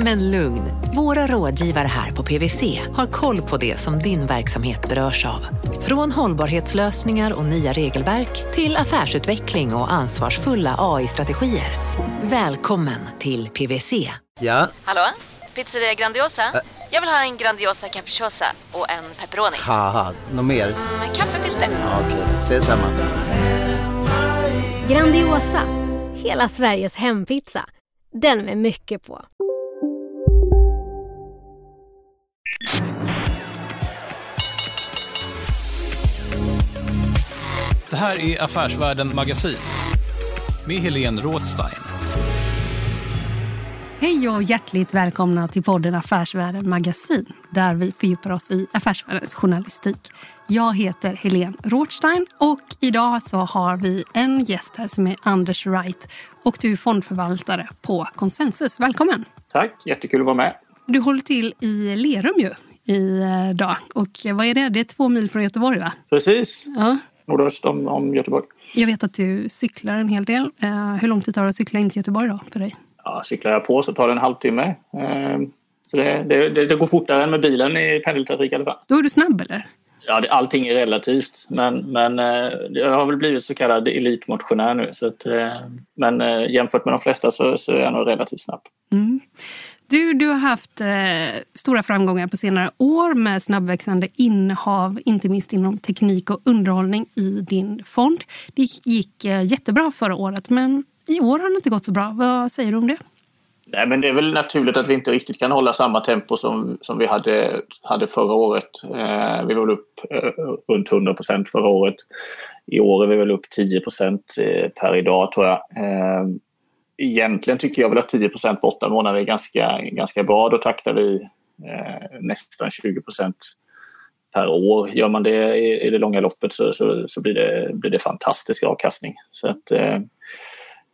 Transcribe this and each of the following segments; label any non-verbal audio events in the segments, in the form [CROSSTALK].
Men lugn, våra rådgivare här på PWC har koll på det som din verksamhet berörs av. Från hållbarhetslösningar och nya regelverk till affärsutveckling och ansvarsfulla AI-strategier. Välkommen till PWC. Ja? Hallå? Pizzeria Grandiosa? Jag vill ha en Grandiosa capriciosa och en pepperoni. Något mer? Med kaffefilter. Ja, Okej, ses samma. Grandiosa, hela Sveriges hempizza. Den med mycket på. Det här är Affärsvärlden Magasin med Helene Rådstein. Hej och hjärtligt välkomna till podden Affärsvärlden Magasin där vi fördjupar oss i affärsvärldens journalistik. Jag heter Helene Rothstein och idag så har vi en gäst här som är Anders Wright och du är fondförvaltare på Consensus. Välkommen! Tack, jättekul att vara med. Du håller till i Lerum ju idag och vad är det? Det är två mil från Göteborg va? Precis, Ja. nordöst om, om Göteborg. Jag vet att du cyklar en hel del. Eh, hur lång tid tar det att cykla in till Göteborg då för dig? Ja, cyklar jag på så tar det en halvtimme. Eh, så det, det, det, det går fortare än med bilen i pendeltrafik i alla fall. Då är du snabb eller? Ja, det, allting är relativt, men, men eh, jag har väl blivit så kallad elitmotionär nu. Så att, eh, men eh, jämfört med de flesta så, så är jag nog relativt snabb. Mm. Du, du har haft eh, stora framgångar på senare år med snabbväxande innehav, inte minst inom teknik och underhållning i din fond. Det gick eh, jättebra förra året, men i år har det inte gått så bra. Vad säger du om det? Nej, men det är väl naturligt att vi inte riktigt kan hålla samma tempo som, som vi hade, hade förra året. Eh, vi var väl upp eh, runt 100 procent förra året. I år är vi väl upp 10 procent eh, per idag tror jag. Eh, Egentligen tycker jag väl att 10 på åtta månader är ganska, ganska bra. Då taktar vi eh, nästan 20 per år. Gör man det i, i det långa loppet så, så, så blir, det, blir det fantastisk avkastning. Så att, eh,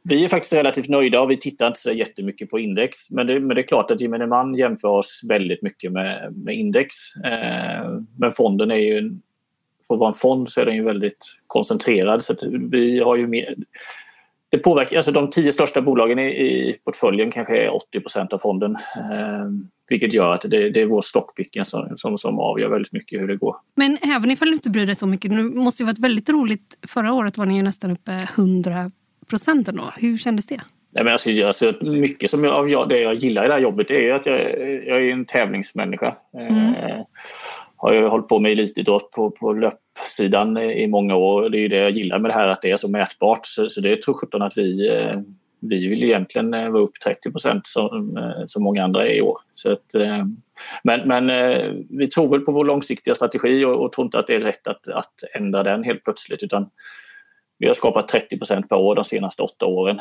vi är faktiskt relativt nöjda och vi tittar inte så jättemycket på index. Men det, men det är klart att gemene man jämför oss väldigt mycket med, med index. Eh, men fonden är ju, för att vara en fond så är den ju väldigt koncentrerad. Så att vi har ju mer, det påverkar, alltså de tio största bolagen i, i portföljen kanske är 80% av fonden. Eh, vilket gör att det, det är vår stockpicken som, som, som avgör väldigt mycket hur det går. Men även ifall du inte bryr dig så mycket, nu måste ju varit väldigt roligt. Förra året var ni ju nästan uppe 100 procent ändå. Hur kändes det? Nej, men alltså, alltså, mycket som jag, av jag, det jag gillar i det här jobbet är ju att jag, jag är en tävlingsmänniska. Eh, har ju hållit på med elitidrott på, på löpsidan i många år. Det är ju det jag gillar med det här, att det är så mätbart. Så, så det tror sjutton att vi, eh, vi vill egentligen eh, vara upp 30 procent som, eh, som många andra är i år. Så att, men men vi tror väl på vår långsiktiga strategi och, och tror inte att det är rätt att, att ändra den helt plötsligt. utan vi har skapat 30 procent per år de senaste åtta åren.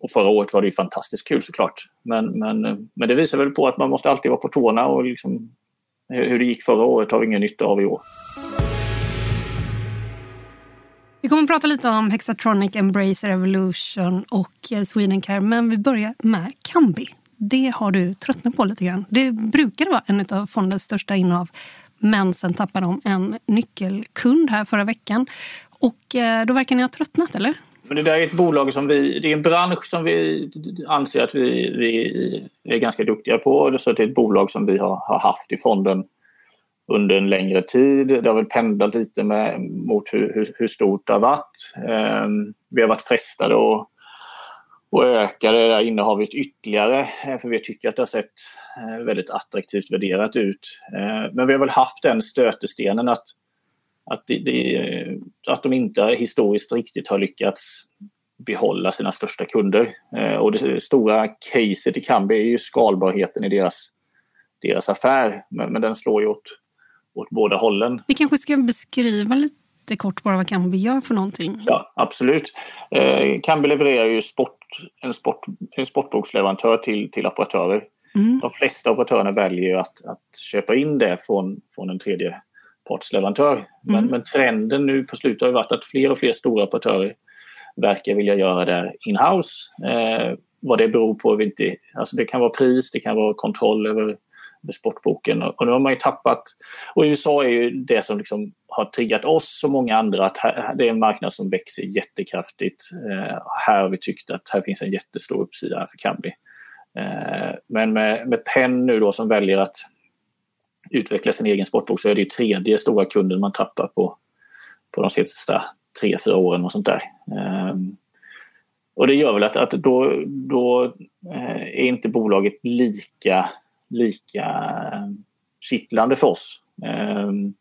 Och förra året var det ju fantastiskt kul såklart. Men, men, men det visar väl på att man måste alltid vara på tårna och liksom, hur det gick förra året har vi ingen nytta av i år. Vi kommer att prata lite om Hexatronic, Embracer Evolution och eh, Swedencare. Men vi börjar med Kambi. Det har du tröttnat på lite grann. Det brukade vara en av fondens största innehav. Men sen tappade de en nyckelkund här förra veckan. Och eh, då verkar ni ha tröttnat, eller? Men det där är ett bolag som vi, det är en bransch som vi anser att vi, vi är ganska duktiga på. Så det är ett bolag som vi har, har haft i fonden under en längre tid. Det har väl pendlat lite med, mot hur, hur, hur stort det har varit. Eh, vi har varit frestade att och öka det där innehavet ytterligare eh, för vi tycker att det har sett eh, väldigt attraktivt värderat ut. Eh, Men vi har väl haft den stötestenen att, att, det, det, att de inte historiskt riktigt har lyckats behålla sina största kunder. Eh, Och det stora caset i Kambi är ju skalbarheten i deras, deras affär. Men, men den slår ju åt, åt båda hållen. Vi kanske ska beskriva lite kort bara vad Kambi gör för någonting. Ja, absolut. Eh, Kambi levererar ju sport, en, sport, en sportboksleverantör till, till operatörer. Mm. De flesta operatörerna väljer att, att köpa in det från, från en tredje tredjepartsleverantör. Men, Mm. men trenden nu på slutet har varit att fler och fler stora operatörer verkar vilja göra det in-house. Eh, vad det beror på, vet inte. Alltså det kan vara pris, det kan vara kontroll över, över sportboken. Och, och nu har man ju tappat... Och USA är ju det som liksom har triggat oss och många andra att här, det är en marknad som växer jättekraftigt. Eh, här har vi tyckt att här finns en jättestor uppsida här för Kambi. Eh, men med, med Penn nu då som väljer att utveckla sin egen sportbok så är det ju tredje stora kunden man tappar på, på de sista tre, fyra åren och sånt där. Ehm, och det gör väl att, att då, då eh, är inte bolaget lika, lika kittlande för oss. Ehm,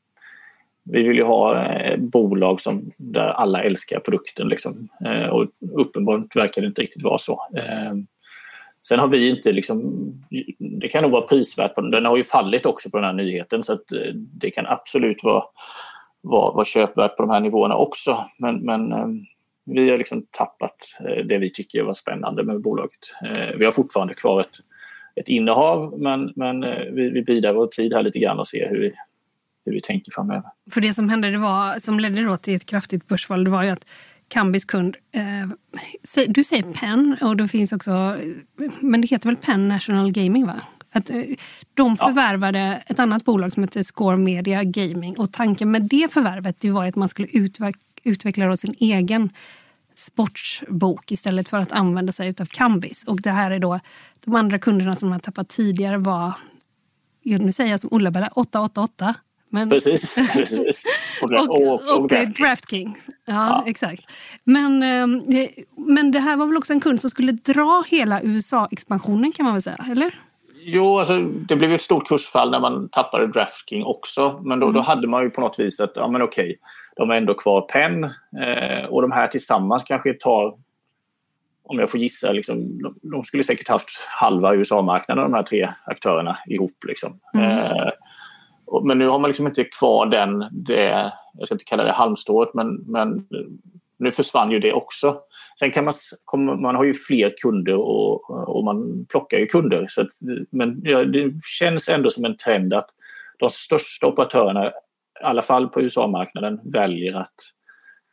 vi vill ju ha eh, bolag som, där alla älskar produkten. Liksom. Eh, och uppenbart verkar det inte riktigt vara så. Ehm, Sen har vi inte liksom, det kan nog vara prisvärt, på den. den har ju fallit också på den här nyheten så att eh, det kan absolut vara, vara, vara köpvärt på de här nivåerna också. Men, men eh, vi har liksom tappat eh, det vi tycker var spännande med bolaget. Vi har fortfarande kvar ett, ett innehav men, men vi, vi bidar vår tid här lite grann och ser hur vi, hur vi tänker framöver. För det som hände, det var, som ledde då till ett kraftigt börsfall, det var ju att Kambis kund, eh, du säger Penn och det finns också, men det heter väl Penn National Gaming va? Att, eh, de förvärvade ett annat bolag som heter Score Media Gaming och tanken med det förvärvet det var att man skulle utveck- utveckla sin egen sportbok istället för att använda sig av Kambis. Och det här är då de andra kunderna som man tappat tidigare var, ja, nu säger jag som Ulla-Bella, 888. Men, Precis. [LAUGHS] precis. Och, och, och, och Draftkings. Draftkings. Ja, exakt. Men, eh, men det här var väl också en kund som skulle dra hela USA-expansionen kan man väl säga, eller? Jo, alltså, det blev ett stort kursfall när man tappade Draftking också. Men då, då hade man ju på något vis att, ja men okej, de är ändå kvar Penn. Eh, och de här tillsammans kanske tar, om jag får gissa, liksom, de, de skulle säkert haft halva USA-marknaden de här tre aktörerna ihop. Liksom. Eh, och, men nu har man liksom inte kvar den, det, jag ska inte kalla det halmstrået, men, men nu försvann ju det också. Sen kan man, man har ju fler kunder och, och man plockar ju kunder. Så att, men ja, det känns ändå som en trend att de största operatörerna, i alla fall på USA-marknaden, väljer att,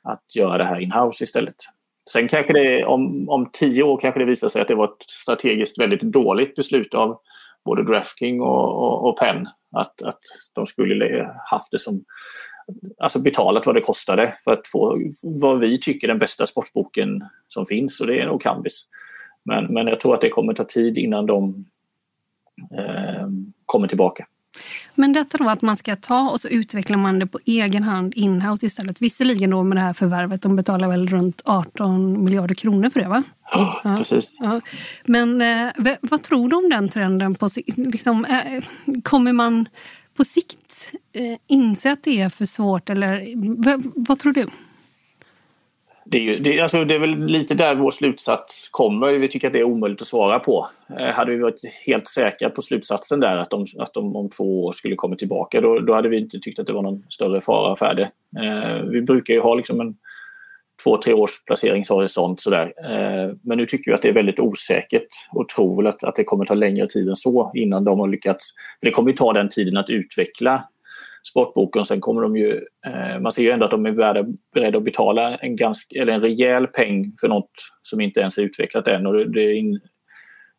att göra det här in-house istället. Sen kanske det om, om tio år kanske det visar sig att det var ett strategiskt väldigt dåligt beslut av både Draftking och, och, och Penn att, att de skulle haft det som alltså betalat vad det kostade för att få vad vi tycker är den bästa sportboken som finns och det är nog Kambis. Men, men jag tror att det kommer ta tid innan de eh, kommer tillbaka. Men detta då att man ska ta och så utvecklar man det på egen hand inhouse istället. Visserligen då med det här förvärvet, de betalar väl runt 18 miljarder kronor för det va? Ja, Precis. Ja. Men eh, vad tror du om den trenden? På, liksom, eh, kommer man på sikt eh, inse att det är för svårt eller vad tror du? Det är, ju, det, alltså det är väl lite där vår slutsats kommer. Vi tycker att det är omöjligt att svara på. Eh, hade vi varit helt säkra på slutsatsen där att de, att de om två år skulle komma tillbaka då, då hade vi inte tyckt att det var någon större fara för det. Eh, vi brukar ju ha liksom en två, tre års placeringshorisont sådär. Eh, men nu tycker vi att det är väldigt osäkert och tror väl att, att det kommer ta längre tid än så innan de har lyckats. För det kommer ju ta den tiden att utveckla sportboken. Sen kommer de ju, eh, man ser ju ändå att de är beredda, beredda att betala en, ganska, eller en rejäl peng för något som inte ens är utvecklat än. Och det, in,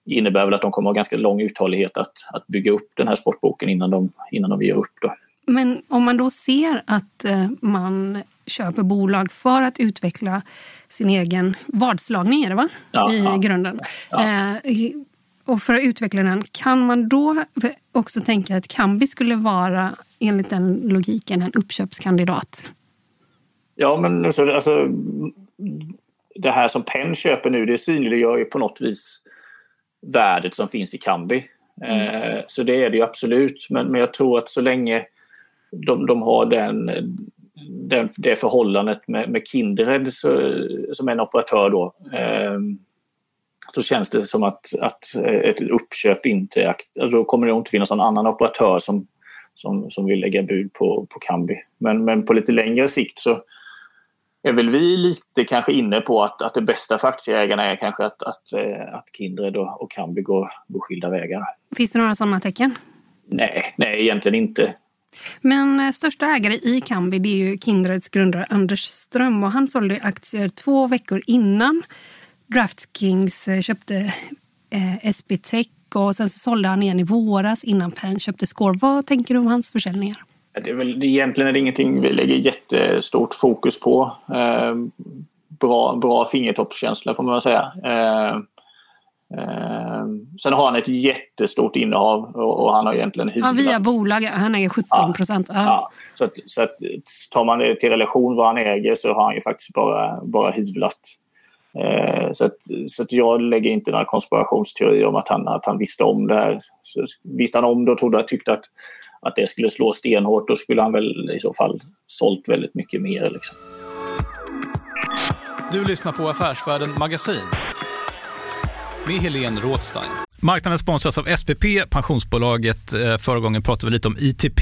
innebär väl att de kommer ha ganska lång uthållighet att, att bygga upp den här sportboken innan de, innan de ger upp. Då. Men om man då ser att eh, man köper bolag för att utveckla sin egen vadslagning, är det va? Ja, I ja. grunden. Eh, i- och för att utveckla den, kan man då också tänka att Kambi skulle vara, enligt den logiken, en uppköpskandidat? Ja, men alltså, det här som Penn köper nu, det synliggör ju på något vis värdet som finns i Kambi. Eh, så det är det ju absolut. Men, men jag tror att så länge de, de har den, den, det förhållandet med, med Kindred så, som en operatör då eh, så känns det som att, att ett uppköp inte... är Då kommer det inte finnas någon annan operatör som, som, som vill lägga bud på, på Kambi. Men, men på lite längre sikt så är väl vi lite kanske inne på att, att det bästa för aktieägarna är kanske att, att, eh, att Kindred och, och Kambi går, går skilda vägar. Finns det några sådana tecken? Nej, nej, egentligen inte. Men eh, största ägare i Kambi det är ju Kindreds grundare Anders Ström och han sålde aktier två veckor innan DraftKings eh, köpte eh, SBTech och sen så sålde han igen i våras innan Penn köpte Score. Vad tänker du om hans försäljningar? Det är väl, egentligen är det ingenting vi lägger jättestort fokus på. Eh, bra, bra fingertoppskänsla får man säga. Eh, eh, sen har han ett jättestort innehav och, och han har egentligen hyvlat. Ja, via bolag. Han äger 17 procent. Ja, ja. Så, att, så att tar man det till relation vad han äger så har han ju faktiskt bara, bara hyvlat. Eh, så att, så att jag lägger inte några konspirationsteorier om att han, att han visste om det här. Så visste han om det och trodde, tyckte att, att det skulle slå stenhårt då skulle han väl i så fall sålt väldigt mycket mer. Liksom. Du lyssnar på Affärsvärlden Magasin med Helene Rådstein. Marknaden sponsras av SPP, pensionsbolaget. Eh, förra gången pratade vi lite om ITP.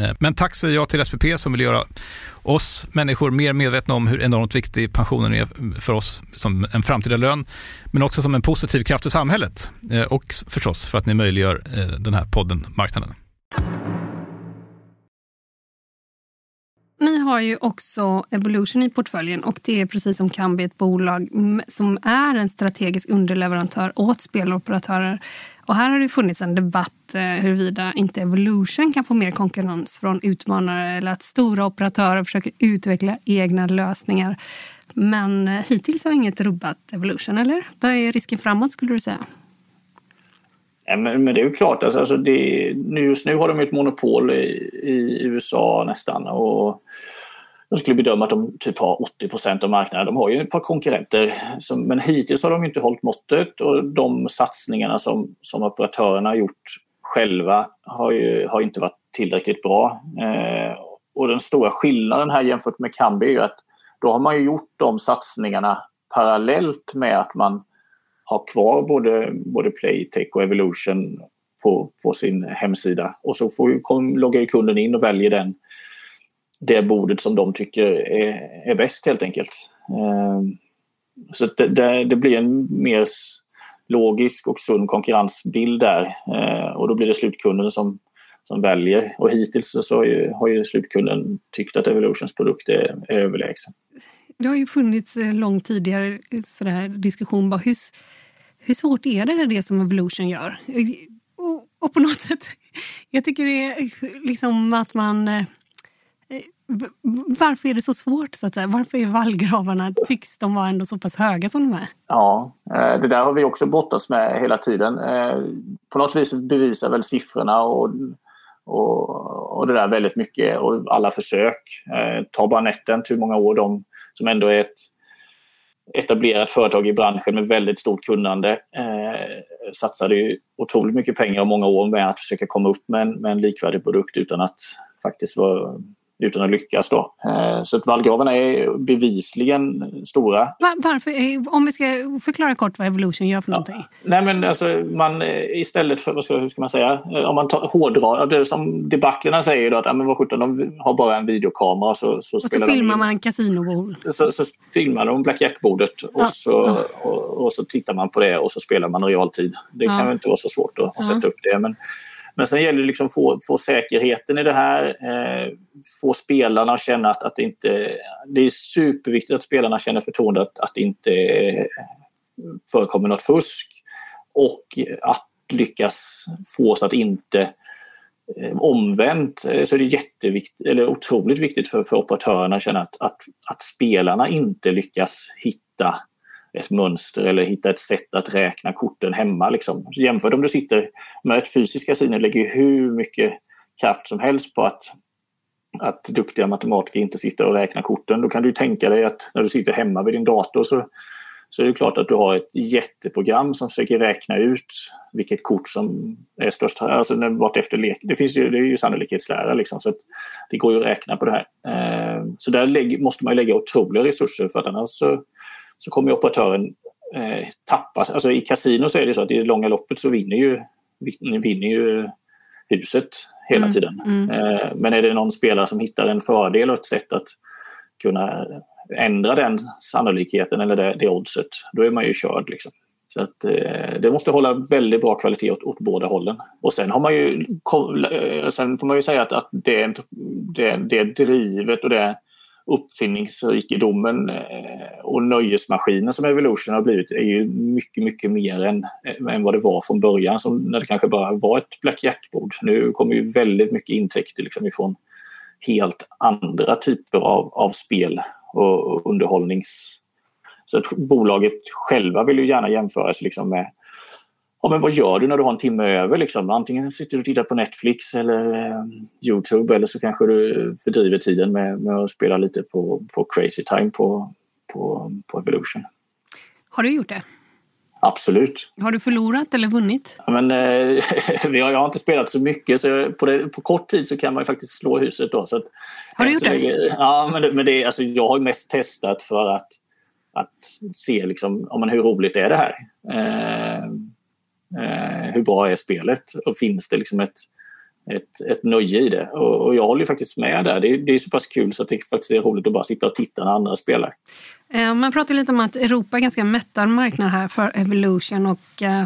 Eh, men tack säger jag till SPP som vill göra oss människor mer medvetna om hur enormt viktig pensionen är för oss som en framtida lön, men också som en positiv kraft i samhället eh, och förstås för att ni möjliggör eh, den här podden Marknaden. Ni har ju också Evolution i portföljen och det är precis som Kambi ett bolag som är en strategisk underleverantör åt speloperatörer. Och här har det funnits en debatt eh, huruvida inte Evolution kan få mer konkurrens från utmanare eller att stora operatörer försöker utveckla egna lösningar. Men eh, hittills har inget rubbat Evolution, eller? Vad är risken framåt skulle du säga? Ja, men, men, det är ju klart, alltså, alltså det, just nu har de ett monopol i, i USA nästan. Och jag skulle bedöma att de typ har 80 procent av marknaden. De har ju ett par konkurrenter, som, men hittills har de inte hållit måttet och de satsningarna som, som operatörerna har gjort själva har, ju, har inte varit tillräckligt bra. Eh, och den stora skillnaden här jämfört med Kambi är ju att då har man ju gjort de satsningarna parallellt med att man har kvar både, både Playtech och Evolution på, på sin hemsida. Och så får, kom, loggar kunden in och väljer den, det bordet som de tycker är, är bäst helt enkelt. Ehm, så det, det, det, blir en mer logisk och sund konkurrensbild där ehm, och då blir det slutkunden som, som väljer. Och hittills så, så har, ju, har ju slutkunden tyckt att Evolutions produkt är, är överlägsen. Det har ju funnits eh, långt tidigare eh, sådär diskussion bara hur, hur svårt är det det som Evolution gör? Eh, och, och på något sätt, [LAUGHS] jag tycker det är liksom att man... Varför är det så svårt? Så att säga? Varför är vallgravarna, tycks de vara ändå så pass höga som de är? Ja, eh, det där har vi också brottats med hela tiden. Eh, på något vis bevisar väl siffrorna och, och, och det där väldigt mycket och alla försök. Eh, ta bara Netent, hur många år de, som ändå är ett etablerat företag i branschen med väldigt stort kunnande. Eh, satsade ju otroligt mycket pengar och många år med att försöka komma upp med en, med en likvärdig produkt utan att faktiskt vara utan att lyckas. Då. Eh, så att vallgravarna är bevisligen stora. Var, varför, eh, om vi ska förklara kort vad Evolution gör för någonting. Ja. Nej men alltså man eh, istället för, vad ska, hur ska man säga, om man tar, hårdrar, det som debaclerna säger då att men vad sjutton, de har bara en videokamera så, så Och så filmar man en kasinobord. Så, så filmar de Black Jack-bordet och, Ja. så, och, och så tittar man på det och så spelar man i realtid. Det Ja. kan ju inte vara så svårt att, att sätta upp det. Men, men sen gäller det liksom att få, få säkerheten i det här. Eh, få spelarna att känna att, att det inte... Det är superviktigt att spelarna känner förtroende att, att det inte eh, förekommer något fusk. Och att lyckas få oss att inte eh, omvänt eh, så är det jätteviktigt, eller otroligt viktigt för, för operatörerna att känna att, att, att spelarna inte lyckas hitta ett mönster eller hitta ett sätt att räkna korten hemma. Liksom. Jämför om du sitter med ett fysiskt kasino lägger hur mycket kraft som helst på att, att duktiga matematiker inte sitter och räknar korten. Då kan du tänka dig att när du sitter hemma vid din dator så, så är det klart att du har ett jätteprogram som försöker räkna ut vilket kort som är störst. Alltså när, vart efter lek. Det, finns ju, det är ju sannolikhetslära liksom, så att det går ju att räkna på det här. Eh, så där måste man ju lägga otroliga resurser för att annars så, så kommer operatören eh, tappa. Alltså i kasino så är det så att i det långa loppet så vinner ju, vinner ju huset hela Mm, tiden. mm. Eh, men är det någon spelare som hittar en fördel och ett sätt att kunna ändra den sannolikheten eller det, det oddset, då är man ju körd. Liksom. Så att, eh, det måste hålla väldigt bra kvalitet åt, åt båda hållen. Och sen har man ju, eh, sen får man ju säga att, att det, det, det drivet och det uppfinningsrikedomen eh, och nöjesmaskinen som Evolution har blivit är ju mycket, mycket mer än, än vad det var från början som när det kanske bara var ett blackjack-bord. Nu kommer ju väldigt mycket intäkter liksom ifrån helt andra typer av, av spel och underhållnings... Så att bolaget själva vill ju gärna jämföra sig liksom med Ja, men vad gör du när du har en timme över? Liksom? Antingen sitter du och tittar på Netflix eller eh, Youtube eller så kanske du fördriver tiden med, med att spela lite på, på Crazy Time på, på, på Evolution. Har du gjort det? Absolut. Har du förlorat eller vunnit? Ja, men, eh, [LAUGHS] jag har inte spelat så mycket så jag, på, det, på kort tid så kan man faktiskt slå huset. Då, så att, Har du gjort det? länge- Ja, men, det, men det, alltså, jag har mest testat för att, att se liksom, ja, men hur roligt är det här. Eh, eh, hur bra är spelet och finns det liksom ett, ett, ett nöje i det? Och, och jag håller ju faktiskt med där. Det, det är så pass kul så att det faktiskt är roligt att bara sitta och titta när andra spelar. Eh, Man pratar lite om att Europa är ganska mättad marknad här för Evolution och eh,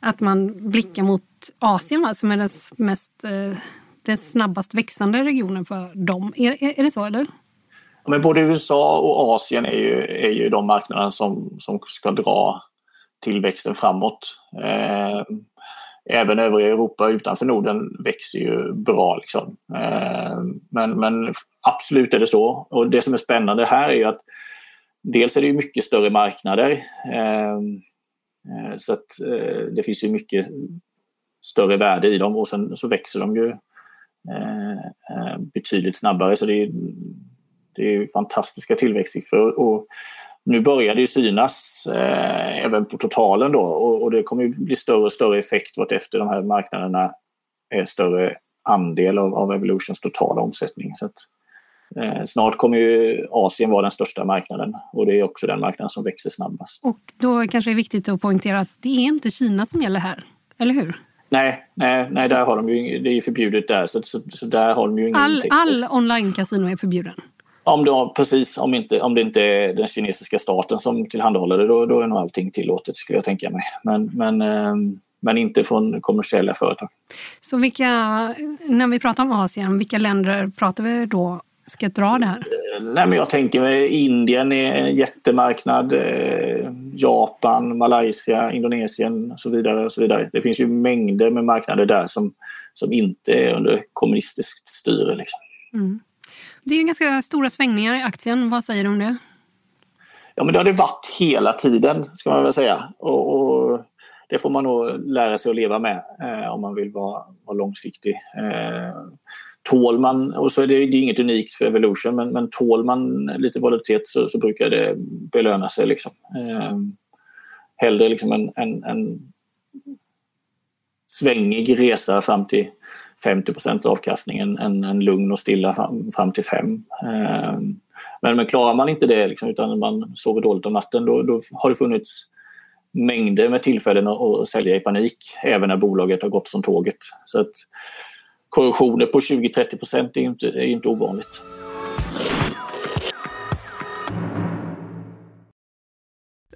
att man blickar mot Asien va, som är den mest, eh, den snabbast växande regionen för dem. Är, är, är det så eller? Men både USA och Asien är ju, är ju de marknaderna som, som ska dra tillväxten framåt. Eh, även övriga Europa utanför Norden växer ju bra. Liksom. Eh, men, men absolut är det så. Och det som är spännande här är ju att dels är det ju mycket större marknader. Eh, så att det finns ju mycket större värde i dem och sen så växer de ju betydligt snabbare. Så det är, det är ju fantastiska tillväxtsiffror. Och nu börjar det ju synas eh, även på totalen då och, och det kommer ju bli större och större effekt vartefter de här marknaderna är större andel av, av Evolutions totala omsättning. Så att, eh, snart kommer ju Asien vara den största marknaden och det är också den marknaden som växer snabbast. Och då kanske det är viktigt att poängtera att det är inte Kina som gäller här. Eller hur? Nej, nej, nej där har de ju, det är ju förbjudet där så, så, så där har de ju ingen All, all online-casino är förbjuden. Om ja, precis, om, inte, om det inte är den kinesiska staten som tillhandahåller det, då, då är nog allting tillåtet skulle jag tänka mig. Men, men, ehm, men inte från kommersiella företag. Så vilka, när vi pratar om Asien, vilka länder pratar vi då ska dra det här? Nej, men jag tänker mig Indien är en jättemarknad. Eh, Japan, Malaysia, Indonesien och så vidare. Och så vidare. Det finns ju mängder med marknader där som, som inte är under kommunistiskt styre. Liksom. Mm. Det är ganska stora svängningar i aktien. Vad säger du om det? Ja, men det har det varit hela tiden, ska man väl säga. Och, och det får man nog lära sig att leva med eh, om man vill vara, vara långsiktig. Eh, tål man, och så är det, det är inget unikt för Evolution, men, men tål man lite volatilitet så, så brukar det belöna sig. Liksom. Eh, hellre liksom en, en, en svängig resa fram till 50 procents avkastning än en, en lugn och stilla fram, fram till fem. Eh, men, men klarar man inte det liksom, utan man sover dåligt om natten då, då har det funnits mängder med tillfällen att, att sälja i panik även när bolaget har gått som tåget. Så att korrektioner på 20-30 procent är inte, är inte ovanligt.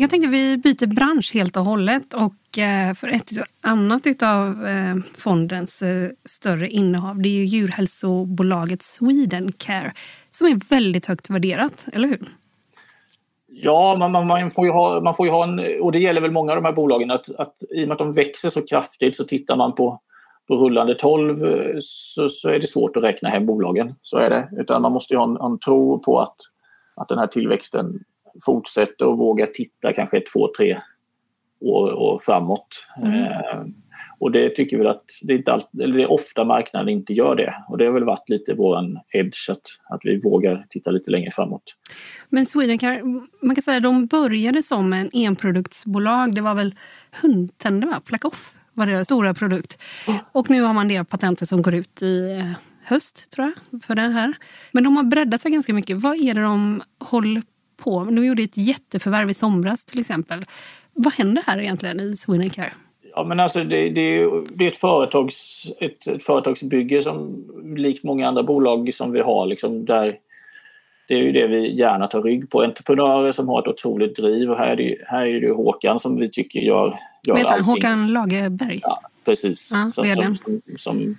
Jag tänkte vi byter bransch helt och hållet och eh, för ett annat av eh, fondens eh, större innehav det är ju djurhälsobolaget Swedencare som är väldigt högt värderat, eller hur? Ja, man, man, man, får ju ha, man får ju ha en, och det gäller väl många av de här bolagen, att, att i och med att de växer så kraftigt så tittar man på, på rullande 12 så, så är det svårt att räkna hem bolagen. Så är det. Utan man måste ju ha en, en tro på att, att den här tillväxten fortsätter och våga titta kanske två, tre år, år framåt. Mm. Eh, och det tycker vi att det är, eller det är ofta marknaden inte gör det. Och det har väl varit lite våran edge att, att vi vågar titta lite längre framåt. Men Swedencare, man kan säga att de började som en enproduktsbolag. Det var väl hundtänder, va? Plack-off var deras stora produkt. Och nu har man det patentet som går ut i eh, höst, tror jag, för det här. Men de har breddat sig ganska mycket. Vad är det de håller på? De gjorde ett jätteförvärv i somras till exempel. Vad händer här egentligen i Swedencare? Ja, men alltså det, det, det är ett, företags, ett, ett, företagsbygge som likt många andra bolag som vi har. Liksom där, det är ju det vi gärna tar rygg på. Entreprenörer som har ett otroligt driv. Och här är det, här är det Håkan som vi tycker gör, gör Vet allting. Håkan Lagerberg? Ja, precis. Ja, som, som, som,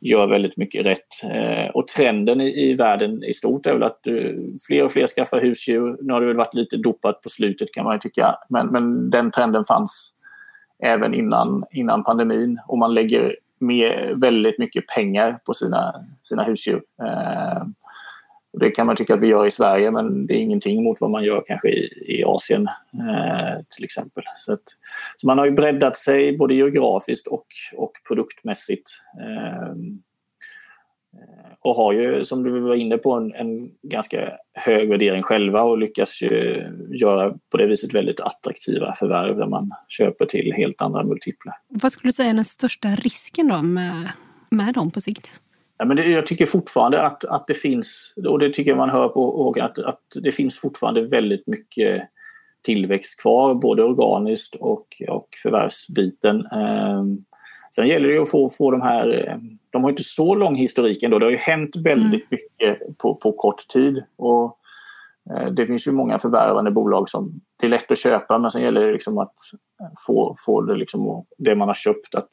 gör väldigt mycket rätt. Eh, och trenden i, i världen i stort är väl att eh, fler och fler skaffar husdjur. Nu har det väl varit lite dopat på slutet kan man ju tycka. Men, men den trenden fanns även innan, innan pandemin och man lägger med väldigt mycket pengar på sina, sina husdjur. Eh, det kan man tycka att vi gör i Sverige men det är ingenting mot vad man gör kanske i, i Asien eh, till exempel. Så, att, så, man har ju breddat sig både geografiskt och, och produktmässigt. Eh, och har ju, som du var inne på, en, en, ganska hög värdering själva och lyckas ju göra på det viset väldigt attraktiva förvärv där man köper till helt andra multiplar. Vad skulle du säga är den största risken då med, med dem på sikt? Ja, men det, jag tycker fortfarande att, att det finns, och det tycker jag man hör på Håkan, att, att det finns fortfarande väldigt mycket tillväxt kvar, både organiskt och, och förvärvsbiten. Um, Sen gäller det att få, få de här... De har inte så lång historik ändå. Det har ju hänt väldigt mm. mycket på, på kort tid. Och eh, det finns ju många förvärvande bolag som det är lätt att köpa men sen gäller det liksom att få, få det, liksom, det man har köpt att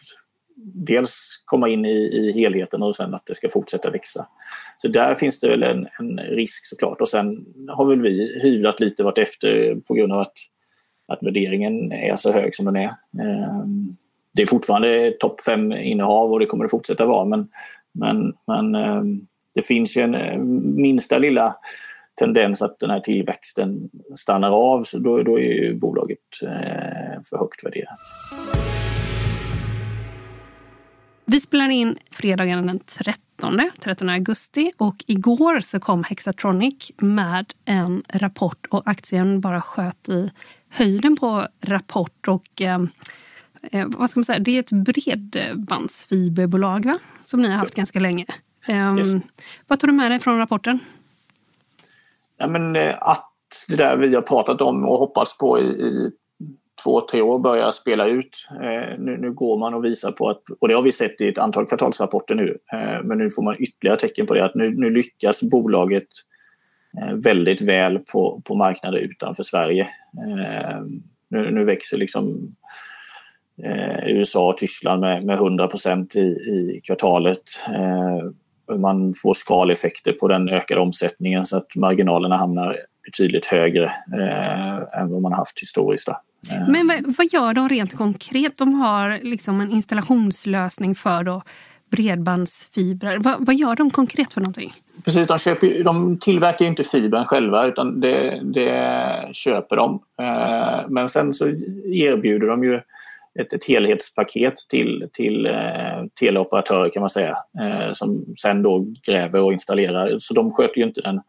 dels komma in i, i helheten och sen att det ska fortsätta växa. Så där finns det väl en, en risk såklart. Och sen har väl vi hyvlat lite vart efter på grund av att, att värderingen är så hög som den är. Ehm, det är fortfarande topp fem innehav och det kommer det fortsätta vara. Men, men, men ehm, det finns ju en eh, minsta lilla tendens att den här tillväxten stannar av så då, då är ju bolaget eh, för högt värderat. Vi spelar in fredagen den 13, 13 augusti och igår så kom Hexatronic med en rapport och aktien bara sköt i höjden på rapport och eh, eh vad ska man säga, det är ett bredbandsfiberbolag va? som ni har haft ganska länge. Um, yes. Vad tar du med dig från rapporten? Ja, men, eh, att det där vi har pratat om och hoppats på i, i två, tre år börjar spela ut. Eh, nu, nu, går man och visar på att, och det har vi sett i ett antal kvartalsrapporter nu, eh, men nu får man ytterligare tecken på det, att nu, nu lyckas bolaget eh, väldigt väl på, på marknader utanför Sverige. Eh, nu, nu, växer liksom eh, USA och Tyskland med, med 100 procent i, i kvartalet. Eh, man får skaleffekter på den ökade omsättningen så att marginalerna hamnar betydligt högre eh, än vad man haft historiskt. Då. Eh. Men vad, vad, gör de rent konkret? De har liksom en installationslösning för då bredbandsfibrer. Va, vad gör de konkret för någonting? Precis, de, köper, de tillverkar inte fibern själva utan det, det köper de. Eh, men sen så erbjuder de ju ett, ett helhetspaket till, till eh, teleoperatörer kan man säga eh, som sen då gräver och installerar. Så de sköter ju inte den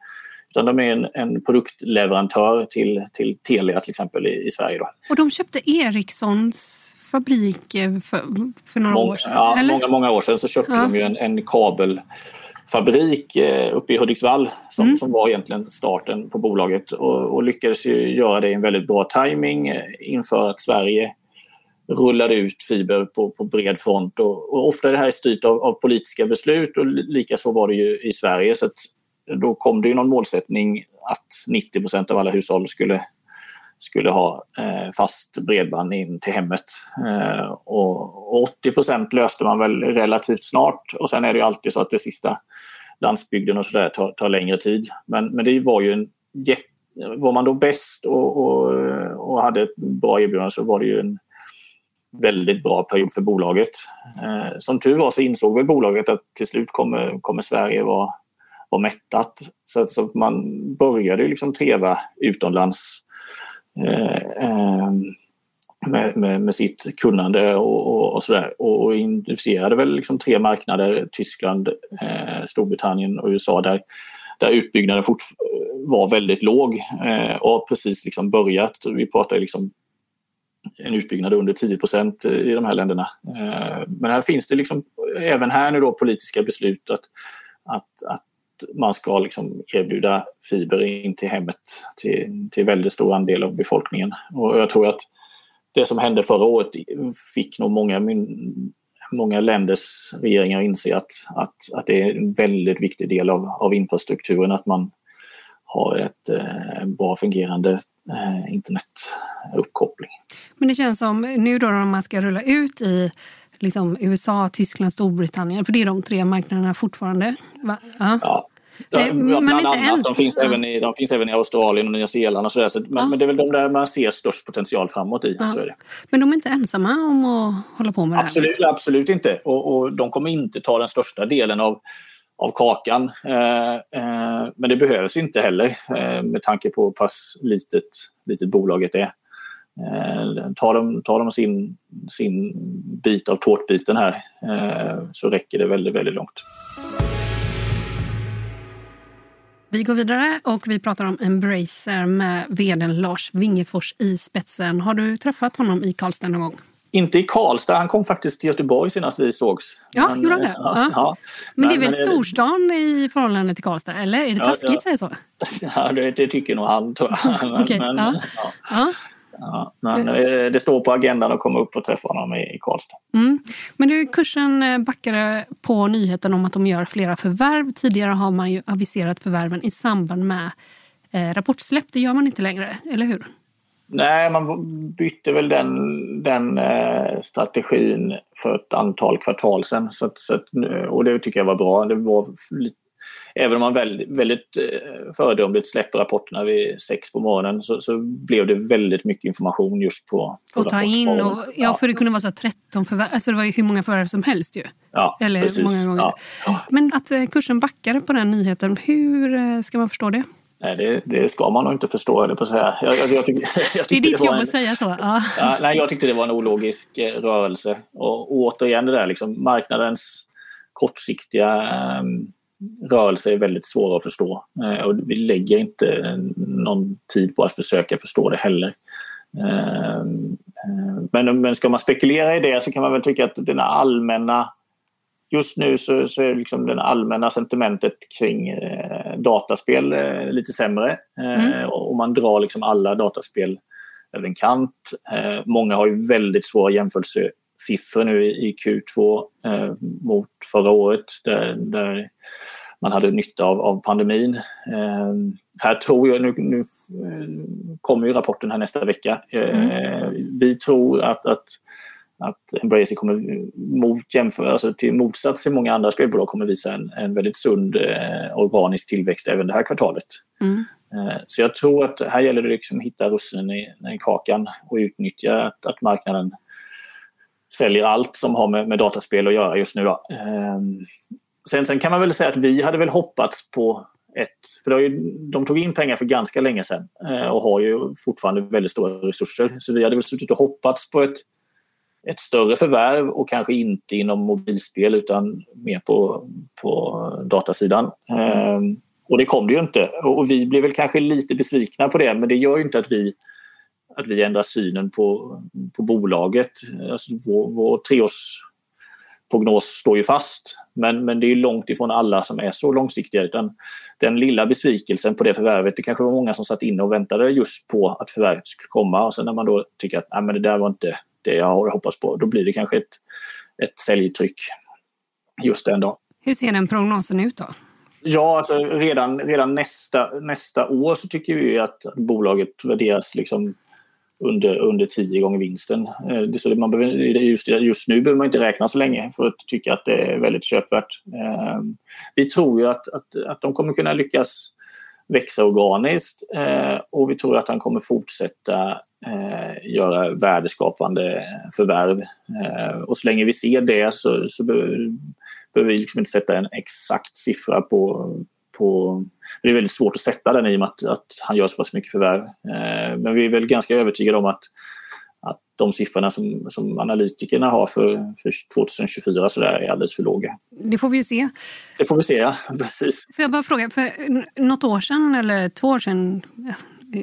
utan de är en, en produktleverantör till, till Telia till exempel i, i Sverige. Då. Och de köpte Ericssons fabrik eh, för, för några många, år sedan? Ja, eller? många, många år sedan så köpte ja. de ju en, en kabelfabrik eh, uppe i Hudiksvall som, mm. som var egentligen starten på bolaget och, och lyckades ju göra det i en väldigt bra timing eh, inför att Sverige rullade ut fiber på, på bred front. Och, och ofta är det här styrt av, av politiska beslut och likaså var det ju i Sverige. Så då kom det ju någon målsättning att 90% av alla hushåll skulle, skulle ha eh, fast bredband in till hemmet. Eh, och 80% löste man väl relativt snart och sen är det ju alltid så att det sista landsbygden och sådär tar, tar längre tid. Men, men det var ju en jätte var man då bäst och, och, och hade ett bra erbjudande så var det ju en väldigt bra period för bolaget. Eh, som tur var så insåg väl bolaget att till slut kommer, kommer Sverige vara, och mättat. Så, så man började liksom treva utomlands eh, eh, med, med, med, sitt kunnande och, och, och sådär. Och, och identifierade väl liksom tre marknader, Tyskland, eh, Storbritannien och USA där, där utbyggnaden fort, var väldigt låg eh, och precis liksom börjat. Vi pratar liksom en utbyggnad under 10 procent i de här länderna. Eh, men här finns det liksom, även här nu då politiska beslut att, att, att man ska liksom erbjuda fiber in till hemmet till, till väldigt stor andel av befolkningen. Och jag tror att det som hände förra året fick nog många, många länders regeringar att inse att, att, att det är en väldigt viktig del av, av infrastrukturen att man har ett eh, bra fungerande eh, internetuppkoppling. Men det känns som nu då när man ska rulla ut i liksom USA, Tyskland, Storbritannien, för det är de tre marknaderna fortfarande. Ja. ja. Nej, bland annat, ens... de, finns ja. även i, de finns även i Australien och Nya Zeeland. Och så, där, så men, ja. men, det är väl de där man ser störst potential framåt i. Det. Men de är inte ensamma om att hålla på med absolut, det här? Absolut inte. Och, och de kommer inte ta den största delen av av kakan. Eh, eh, men det behövs inte heller eh, med tanke på hur pass litet, litet bolaget är. tar de, tar de sin, sin bit av tårtbiten här så räcker det väldigt, väldigt långt. Vi går vidare och vi pratar om Embracer med vd Lars Wingefors i spetsen. Har du träffat honom i Karlstad någon gång? Inte i Karlstad, han kom faktiskt till Göteborg senast vi sågs. Ja, men, gjorde han det? Ja, ja. Men, det är väl men, storstan i förhållande till Karlstad, eller? Är det taskigt ja, att säga så? [LAUGHS] Ja, det, det, tycker nog han, tror jag. [LAUGHS] okay, ja. Men det står på agendan att komma upp och träffa honom i, Karlstad. Mm. Men du, kursen eh, backade på nyheten om att de gör flera förvärv. Tidigare har man ju aviserat förvärven i samband med eh, rapportsläpp. Det gör man inte längre, eller hur? Nej, man bytte väl den, den eh, strategin för ett antal kvartal sedan. Så att, så att, och det tycker jag var bra. Det var även om man väldigt, väldigt eh, föredömligt släpper rapporterna vid sex på morgonen så, så blev det väldigt mycket information just på, på Och ta in och, ja, för det kunde vara så 13 förvärv, alltså det var ju hur många förvärv som helst ju. Ja, Eller precis. många gånger. Ja. Men att eh, kursen backade på den nyheten, hur eh, ska man förstå det? Nej, det, det, ska man nog inte förstå, eller på att säga. Jag, jag, jag, tyck, [LAUGHS] det är ditt det jobb en, att säga så. Ja. Ja, nej, jag tyckte det var en ologisk rörelse. Och, och återigen det där, liksom, marknadens kortsiktiga um, rörelse är väldigt svår att förstå. Uh, och vi lägger inte någon tid på att försöka förstå det heller. Uh, uh, men, men ska man spekulera i det så kan man väl tycka att den allmänna Just nu så, så är liksom det allmänna sentimentet kring eh, dataspel eh, lite sämre. Eh, mm. och man drar liksom alla dataspel över en kant. Eh, många har ju väldigt svåra jämförelsesiffror nu i, i Q2 eh, mot förra året där, där, man hade nytta av, av pandemin. Eh, här tror jag, nu, nu kommer ju rapporten här nästa vecka. Mm. Vi tror att, att att Embracer kommer mot jämför, alltså till motsats till många andra spelbolag kommer visa en, en väldigt sund eh, organisk tillväxt även det här kvartalet. Mm. Eh, så jag tror att här gäller det liksom att hitta russinen i, i kakan och utnyttja att, att marknaden säljer allt som har med, med dataspel att göra just nu. Då. Ehm, sen, sen kan man väl säga att vi hade väl hoppats på ett, för ju, de tog in pengar för ganska länge sedan eh, och har ju fortfarande väldigt stora resurser. Så vi hade väl suttit och hoppats på ett ett större förvärv och kanske inte inom mobilspel utan mer på, på datasidan. Mm. och det kom det ju inte. Och vi blev väl kanske lite besvikna på det men det gör ju inte att vi, att vi ändrar synen på, på bolaget. Alltså vår, vår treårsprognos står ju fast. Men, men det är långt ifrån alla som är så långsiktiga. Utan den lilla besvikelsen på det förvärvet, det kanske var många som satt inne och väntade just på att förvärvet skulle komma. Och sen när man då tycker att Nej, men det där var inte det jag har hoppats på. Då blir det kanske ett, ett säljtryck just den dagen. Hur ser den prognosen ut då? Ja, alltså redan, redan nästa, nästa år så tycker vi att bolaget värderas liksom under, under tio gånger vinsten. Eh, så man behöver, just, just nu behöver man inte räkna så länge för att tycka att det är väldigt köpvärt. Eh, vi tror ju att, att, att de kommer kunna lyckas växa organiskt eh, och vi tror att han kommer fortsätta göra värdeskapande förvärv. Och så länge vi ser det så, så behöver, behöver vi liksom inte sätta en exakt siffra på, på... Det är väldigt svårt att sätta den i och med att, att han gör så pass mycket förvärv. Eh, men vi är väl ganska övertygade om att, att de siffrorna som, som analytikerna har för, för 2024 så är alldeles för låga. Det får vi ju se. Det får vi se, ja. [LAUGHS] Precis. Får jag bara fråga, för något år sedan eller två år sedan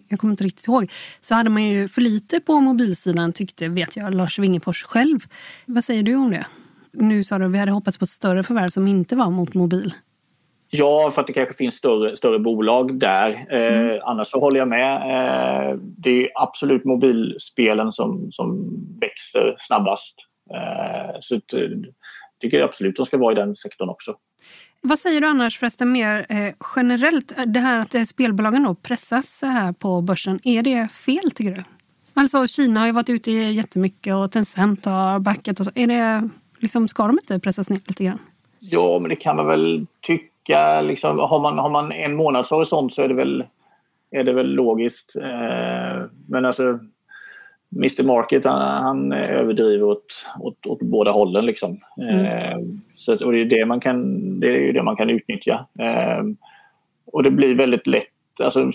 jag kommer inte riktigt ihåg, så hade man ju för lite på mobilsidan tyckte, vet jag, Lars Wingefors själv. Vad säger du om det? Nu sa du att vi hade hoppats på ett större förvärv som inte var mot mobil. Ja, för att det kanske finns större, större bolag där. Eh, mm. Annars så håller jag med. Eh, det är absolut mobilspelen som, som växer snabbast. Eh, så jag eh, tycker absolut de ska vara i den sektorn också. Vad säger du annars förresten mer eh, generellt? Det här att eh, spelbolagen då pressas här på börsen, är det fel tycker du? Alltså Kina har ju varit ute jättemycket och Tencent har backat. Och så. Är det, liksom, ska de inte pressas ner lite grann? Ja, men det kan man väl tycka. Liksom, har, man, har man en månads horisont så är det väl, är det väl logiskt. Eh, men alltså Mr Market han, han överdriver åt, åt, åt båda hållen. Liksom. Mm. Eh, så, och det är, det, man kan, det är ju det man kan utnyttja. Eh, och det blir väldigt lätt alltså,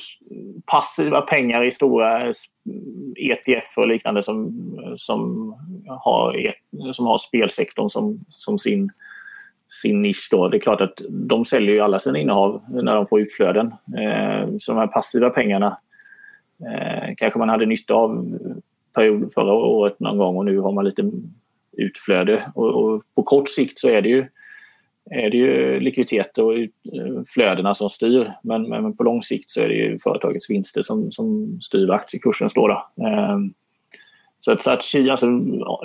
passiva pengar i stora ETF och liknande som, som, har, e, som har spelsektorn som, som sin, sin nisch. Då. Det är klart att de säljer ju alla sina innehav när de får utflöden. Eh, så de här passiva pengarna eh, kanske man hade nytta av period förra året någon gång och nu har man lite utflöde. Och, på kort sikt så är det ju, är det ju likviditet och eh, flödena som styr. Men, men på lång sikt så är det ju företagets vinster som, som styr vad aktiekursen står. Då. Så att, så att Kina, alltså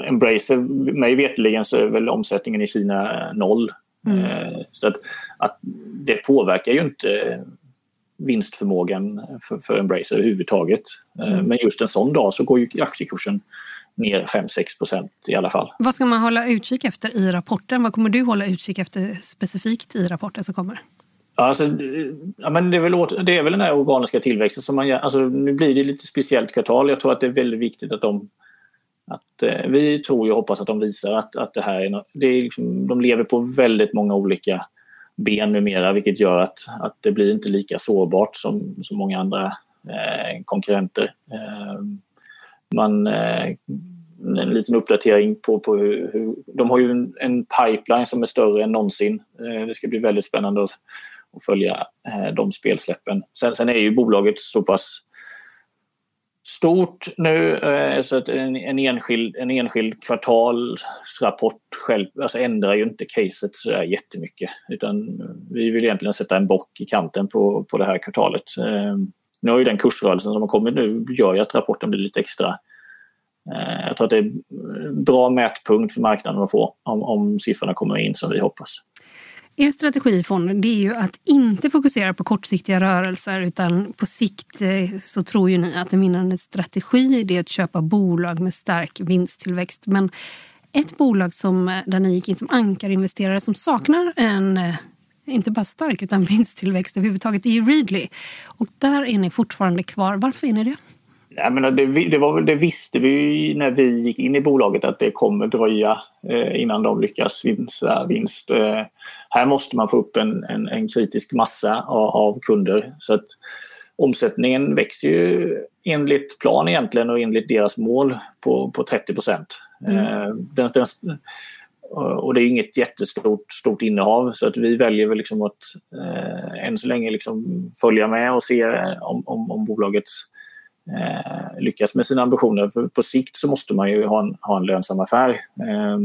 Embracer, mig veterligen så är väl omsättningen i Kina noll. Mm. Uh, så att, att det påverkar ju inte vinstförmågan för, för Embracer överhuvudtaget. Eh, mm. Men just en sån dag så går ju aktiekursen ner 5-6 procent i alla fall. Vad ska man hålla utkik efter i rapporten? Vad kommer du hålla utkik efter specifikt i rapporten som kommer? Alltså, ja, men det, är väl, det är väl den här organiska tillväxten som man gör. Alltså, nu blir det lite speciellt kvartal. Jag tror att det är väldigt viktigt att de att, eh, vi tror och hoppas att de visar att, att det här är, det är liksom, de lever på väldigt många olika ben numera vilket gör att, att det blir inte lika sårbart som, som många andra eh, konkurrenter. Eh, man, eh, en liten uppdatering på, på hur, hur, De har ju en, en, pipeline som är större än någonsin. Eh, det ska bli väldigt spännande att, att följa eh, de spelsläppen. Sen, sen är ju bolaget så pass stort nu eh, så att en, en, enskild, en enskild kvartalsrapport själv alltså ändrar ju inte caset så där jättemycket. Utan vi vill egentligen sätta en bock i kanten på, på det här kvartalet. Eh, nu har ju den kursrörelsen som har kommit nu gör ju att rapporten blir lite extra eh, jag tror att det är en bra mätpunkt för marknaden att få om, om siffrorna kommer in som vi hoppas. Er strategi i fonden det är ju att inte fokusera på kortsiktiga rörelser utan på sikt eh, så tror ju ni att en vinnande strategi är att köpa bolag med stark vinsttillväxt. Men ett bolag som, eh, där ni gick in som ankarinvesterare som saknar en eh, inte bara stark utan [LAUGHS] vinsttillväxt överhuvudtaget är ju Readly. Och där är ni fortfarande kvar. Varför är ni det? Jag menar, det, det, var, det visste vi när vi gick in i bolaget att det kommer dröja eh, innan de lyckas vinsta vinst. Eh, här måste man få upp en, en, en kritisk massa av, av, kunder. Så att omsättningen växer ju enligt plan egentligen och enligt deras mål på, på 30 procent. Mm. Eh, och det är inget jättestort stort innehav så att vi väljer väl liksom att eh, än så länge liksom följa med och se om, om, om bolaget eh, lyckas med sina ambitioner. För på sikt så måste man ju ha en, ha en lönsam affär. Eh,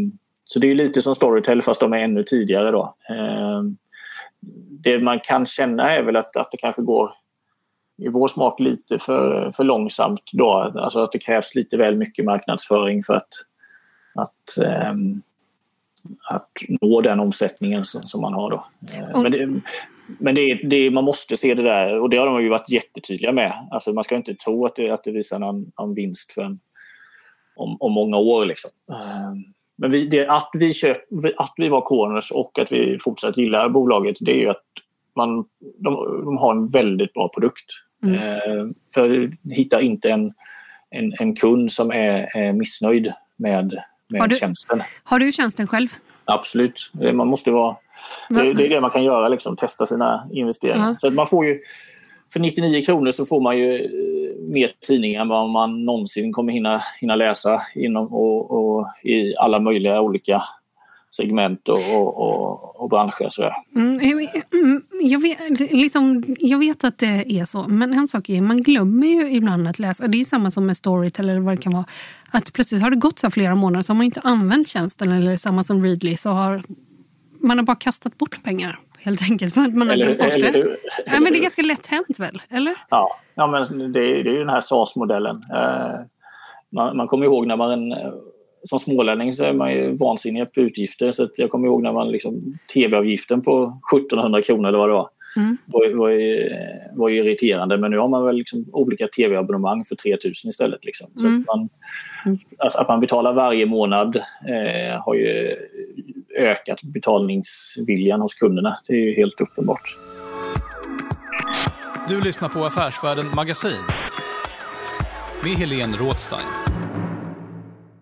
så det är lite som Storytel fast de är ännu tidigare då. Eh, det man kan känna är väl att, att det kanske går i vår smak lite för, för långsamt då. Alltså att det krävs lite väl mycket marknadsföring för att, att, um, att nå den omsättningen som, som man har då. Uh, men det, men det, det, man måste se det där och det har de ju varit jättetydliga med. Alltså man ska inte tro att det, att det visar någon, någon vinst för en, om, om många år. Liksom. Uh, men vi, det, att, vi köp, att vi var corners och att vi fortsatt gillar bolaget det är ju att man, de, de har en väldigt bra produkt. Mm. Eh, jag hittar inte en, en, en kund som är, är missnöjd med, med har du, tjänsten. Har du tjänsten själv? Absolut. Man måste vara, det, det är det man kan göra, liksom, testa sina investeringar. Mm. Så att man får ju, för 99 kronor så får man ju mer tidningar än vad man någonsin kommer hinna, hinna läsa inom, och, och i alla möjliga olika segment och, och, och, och branscher. Så mm, jag, vet, liksom, jag vet att det är så, men en sak är man glömmer ju ibland att läsa. Det är samma som med Storytel eller vad det kan vara. Att plötsligt har det gått så flera månader så har man inte använt tjänsten eller samma som Readly så har man har bara kastat bort pengar helt enkelt för att man har glömt bort det. Eller, Nej, men det är ganska lätt hänt väl? Eller? Ja, ja men det, det är ju den här SAS-modellen. Eh, man, man kommer ihåg när man som smålänning så är man ju vansinnig på utgifter. Så jag kommer ihåg när man liksom tv-avgiften på 1700 kronor eller vad det var. Mm. Var, var, var ju irriterande men nu har man väl liksom olika tv-abonnemang för 3000 istället. Liksom. Så mm. att, man, mm. att, att, man betalar varje månad eh, har ju ökat betalningsviljan hos kunderna. Det är ju helt uppenbart. Du lyssnar på Affärsvärlden Magasin med Helene Rådstein.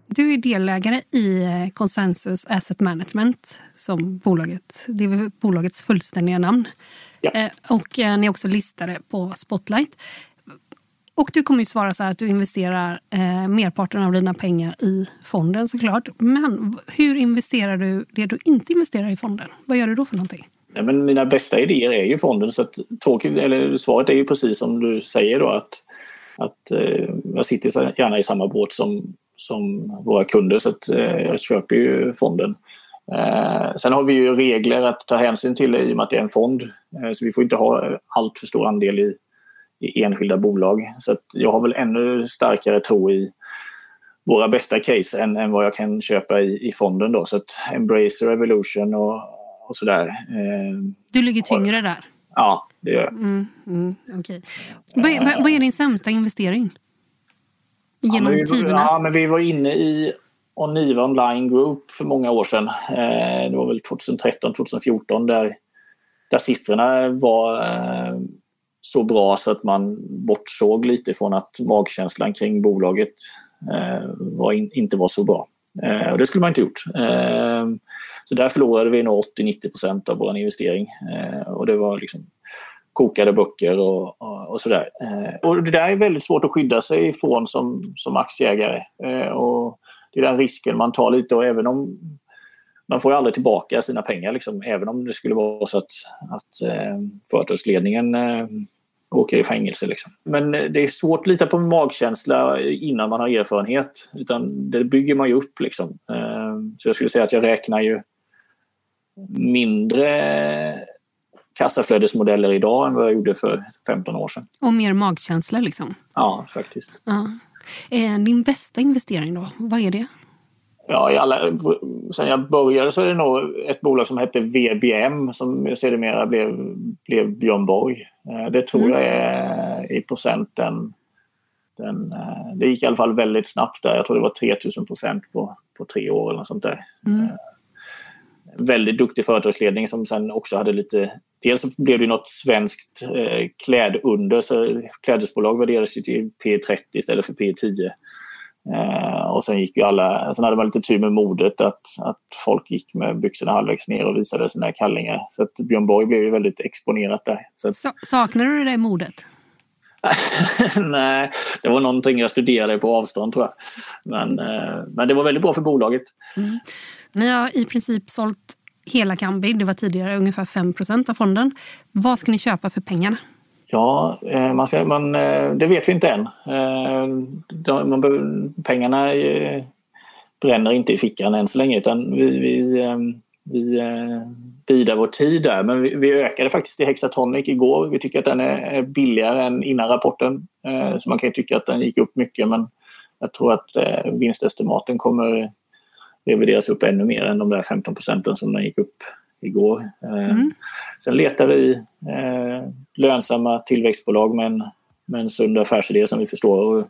Du är delägare i eh, Consensus Asset Management, som bolaget, det är bolagets fullständiga namn. Ja. Eh, och eh, ni är också listade på Spotlight. Och du kommer ju svara så här att du investerar eh, merparten av dina pengar i fonden såklart. Men hur investerar du det du inte investerar i fonden? Vad gör du då för någonting? Ja, men mina bästa idéer är ju fonden så att, eller svaret är ju precis som du säger då att, att eh, jag sitter gärna i samma båt som, som våra kunder så att eh, jag köper ju fonden. Eh, sen har vi ju regler att ta hänsyn till i och med att det är en fond. Eh, så vi får inte ha eh, allt för stor andel i, i enskilda bolag. Så jag har väl ännu starkare tro i våra bästa case än, än vad jag kan köpa i, i fonden. Då. Så att Embracer, Evolution och, och sådär. Eh, du ligger tyngre där? Ja, det gör jag. Mm, mm, okay. vad, vad, vad är din sämsta investering? Genom ja, vi, tiderna? Ja, men vi var inne i Oniva Online Group för många år sedan. Eh, det var väl 2013, 2014 där där siffrorna var eh, så bra så att man bortsåg lite från att magkänslan kring bolaget eh, var in, inte var så bra. Eh, och det skulle man inte gjort. Eh, så där förlorade vi nog 80-90% av vår investering. Eh, och det var liksom kokade böcker och, och, och sådär. Eh, och det där är väldigt svårt att skydda sig ifrån som, som aktieägare. Eh, och det är den risken man tar lite och även om man får ju aldrig tillbaka sina pengar liksom, även om det skulle vara så att, att eh, företagsledningen eh, åker i fängelse. Liksom. Men det är svårt att lita på magkänsla innan man har erfarenhet. Utan det bygger man ju upp. Liksom. Eh, så jag skulle säga att jag räknar ju mindre kassaflödesmodeller idag än vad jag gjorde för 15 år sedan. Och mer magkänsla liksom? Ja, faktiskt. Ja. Din bästa investering då, vad är det? Ja, i alla, sen jag började så är det nog ett bolag som hette VBM som sedermera blev, blev Björn Borg. Eh, det tror mm. jag är i procenten. Den, eh, det gick i alla fall väldigt snabbt där. Jag tror det var 3000 procent på, på tre år eller något sånt där. Mm. Eh, väldigt duktig företagsledning som sen också hade lite... Dels blev det något svenskt eh, klädunder, så klädesbolag värderades till P30 istället för P10. Eh, och sen gick ju alla, sen hade man lite tur med modet att, att folk gick med byxorna halvvägs ner och visade sina kallingar. Så att Björn Borg blev ju väldigt exponerat där. Så att... Saknar du det där modet? [LAUGHS] Nej, det var någonting jag studerade på avstånd tror jag. Men, eh, men det var väldigt bra för bolaget. Mm. Ni har i princip sålt hela Kambi. Det var tidigare ungefär 5% av fonden. Vad ska ni köpa för pengarna? Ja, eh, man ska, man, eh, det vet vi inte än. Eh, de, man, pengarna bränner inte i fickan än så länge utan vi, vi, vi bidar vår tid där. Men vi, vi ökade faktiskt i Hexatronic igår. Vi tycker att den är billigare än innan rapporten. Så man kan ju tycka att den gick upp mycket men jag tror att vinstestimaten kommer revideras upp ännu mer än de där 15 procenten som den gick upp igår. Eh, mm. Sen letar vi eh, lönsamma tillväxtbolag med en, med en sund affärsidé som vi förstår. Och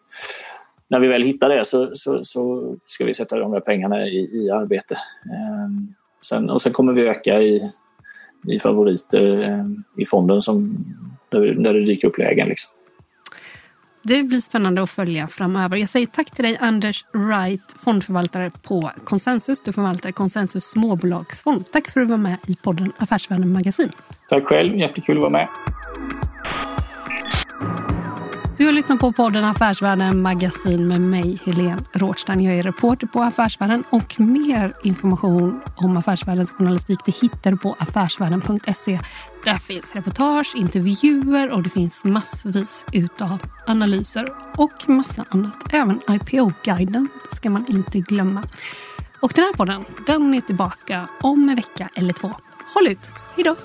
när vi väl hittar det så, så, så ska vi sätta de där pengarna i, i arbete. Eh, sen, och sen kommer vi öka i, i favoriter i fonden som, där, där det dyker upp lägen. Liksom. Det blir spännande att följa framöver. Jag säger tack till dig Anders Wright, fondförvaltare på Consensus. Du förvaltar Consensus småbolagsfond. Tack för att du var med i podden Affärsvärlden Magasin. Tack själv, jättekul att vara med. Du har lyssnat på podden Affärsvärlden Magasin med mig, Helene Rådstein. Jag är reporter på Affärsvärlden och mer information om Affärsvärldens journalistik det hittar du på affärsvärlden.se. Där finns reportage, intervjuer och det finns massvis utav analyser och massa annat. Även IPO-guiden ska man inte glömma. Och den här podden, den är tillbaka om en vecka eller två. Håll ut! Hej då!